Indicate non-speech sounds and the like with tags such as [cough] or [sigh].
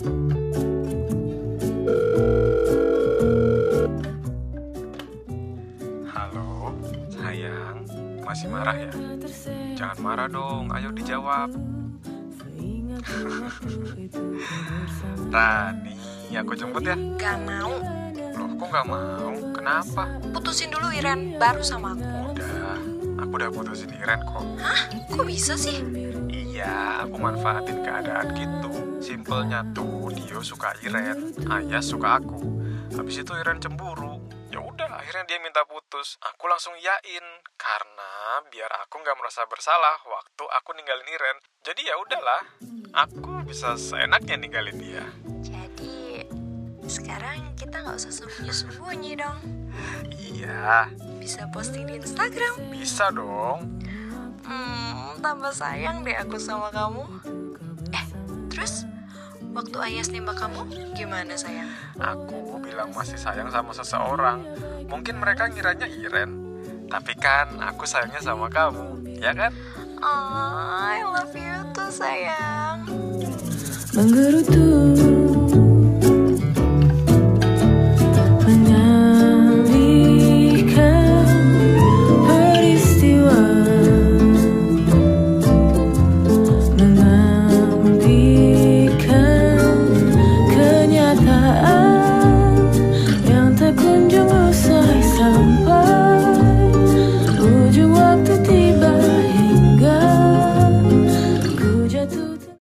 Halo, sayang, masih marah ya? Jangan marah dong, ayo dijawab. [laughs] Rani, aku jemput ya? Gak mau. Loh, kok nggak mau? Kenapa? Putusin dulu Iren, baru sama aku. Udah, aku udah putusin Iren kok. Hah? Kok bisa sih? Iya, aku manfaatin keadaan gitu. Simpelnya tuh, Dio suka Iren, Ayah suka aku. Habis itu Iren cemburu. Ya udah, akhirnya dia minta putus. Aku langsung yain karena biar aku nggak merasa bersalah waktu aku ninggalin Iren. Jadi ya udahlah, aku bisa seenaknya ninggalin dia. Jadi, sekarang kita nggak usah sembunyi-sembunyi dong. Iya, Bisa posting di Instagram. bisa dong. Hmm, tambah sayang deh aku sama kamu. Waktu Ayas nembak kamu gimana sayang? Aku bilang masih sayang sama seseorang. Mungkin mereka ngiranya Iren. Tapi kan aku sayangnya sama kamu, ya kan? Oh, I love you tuh sayang. Menggerutu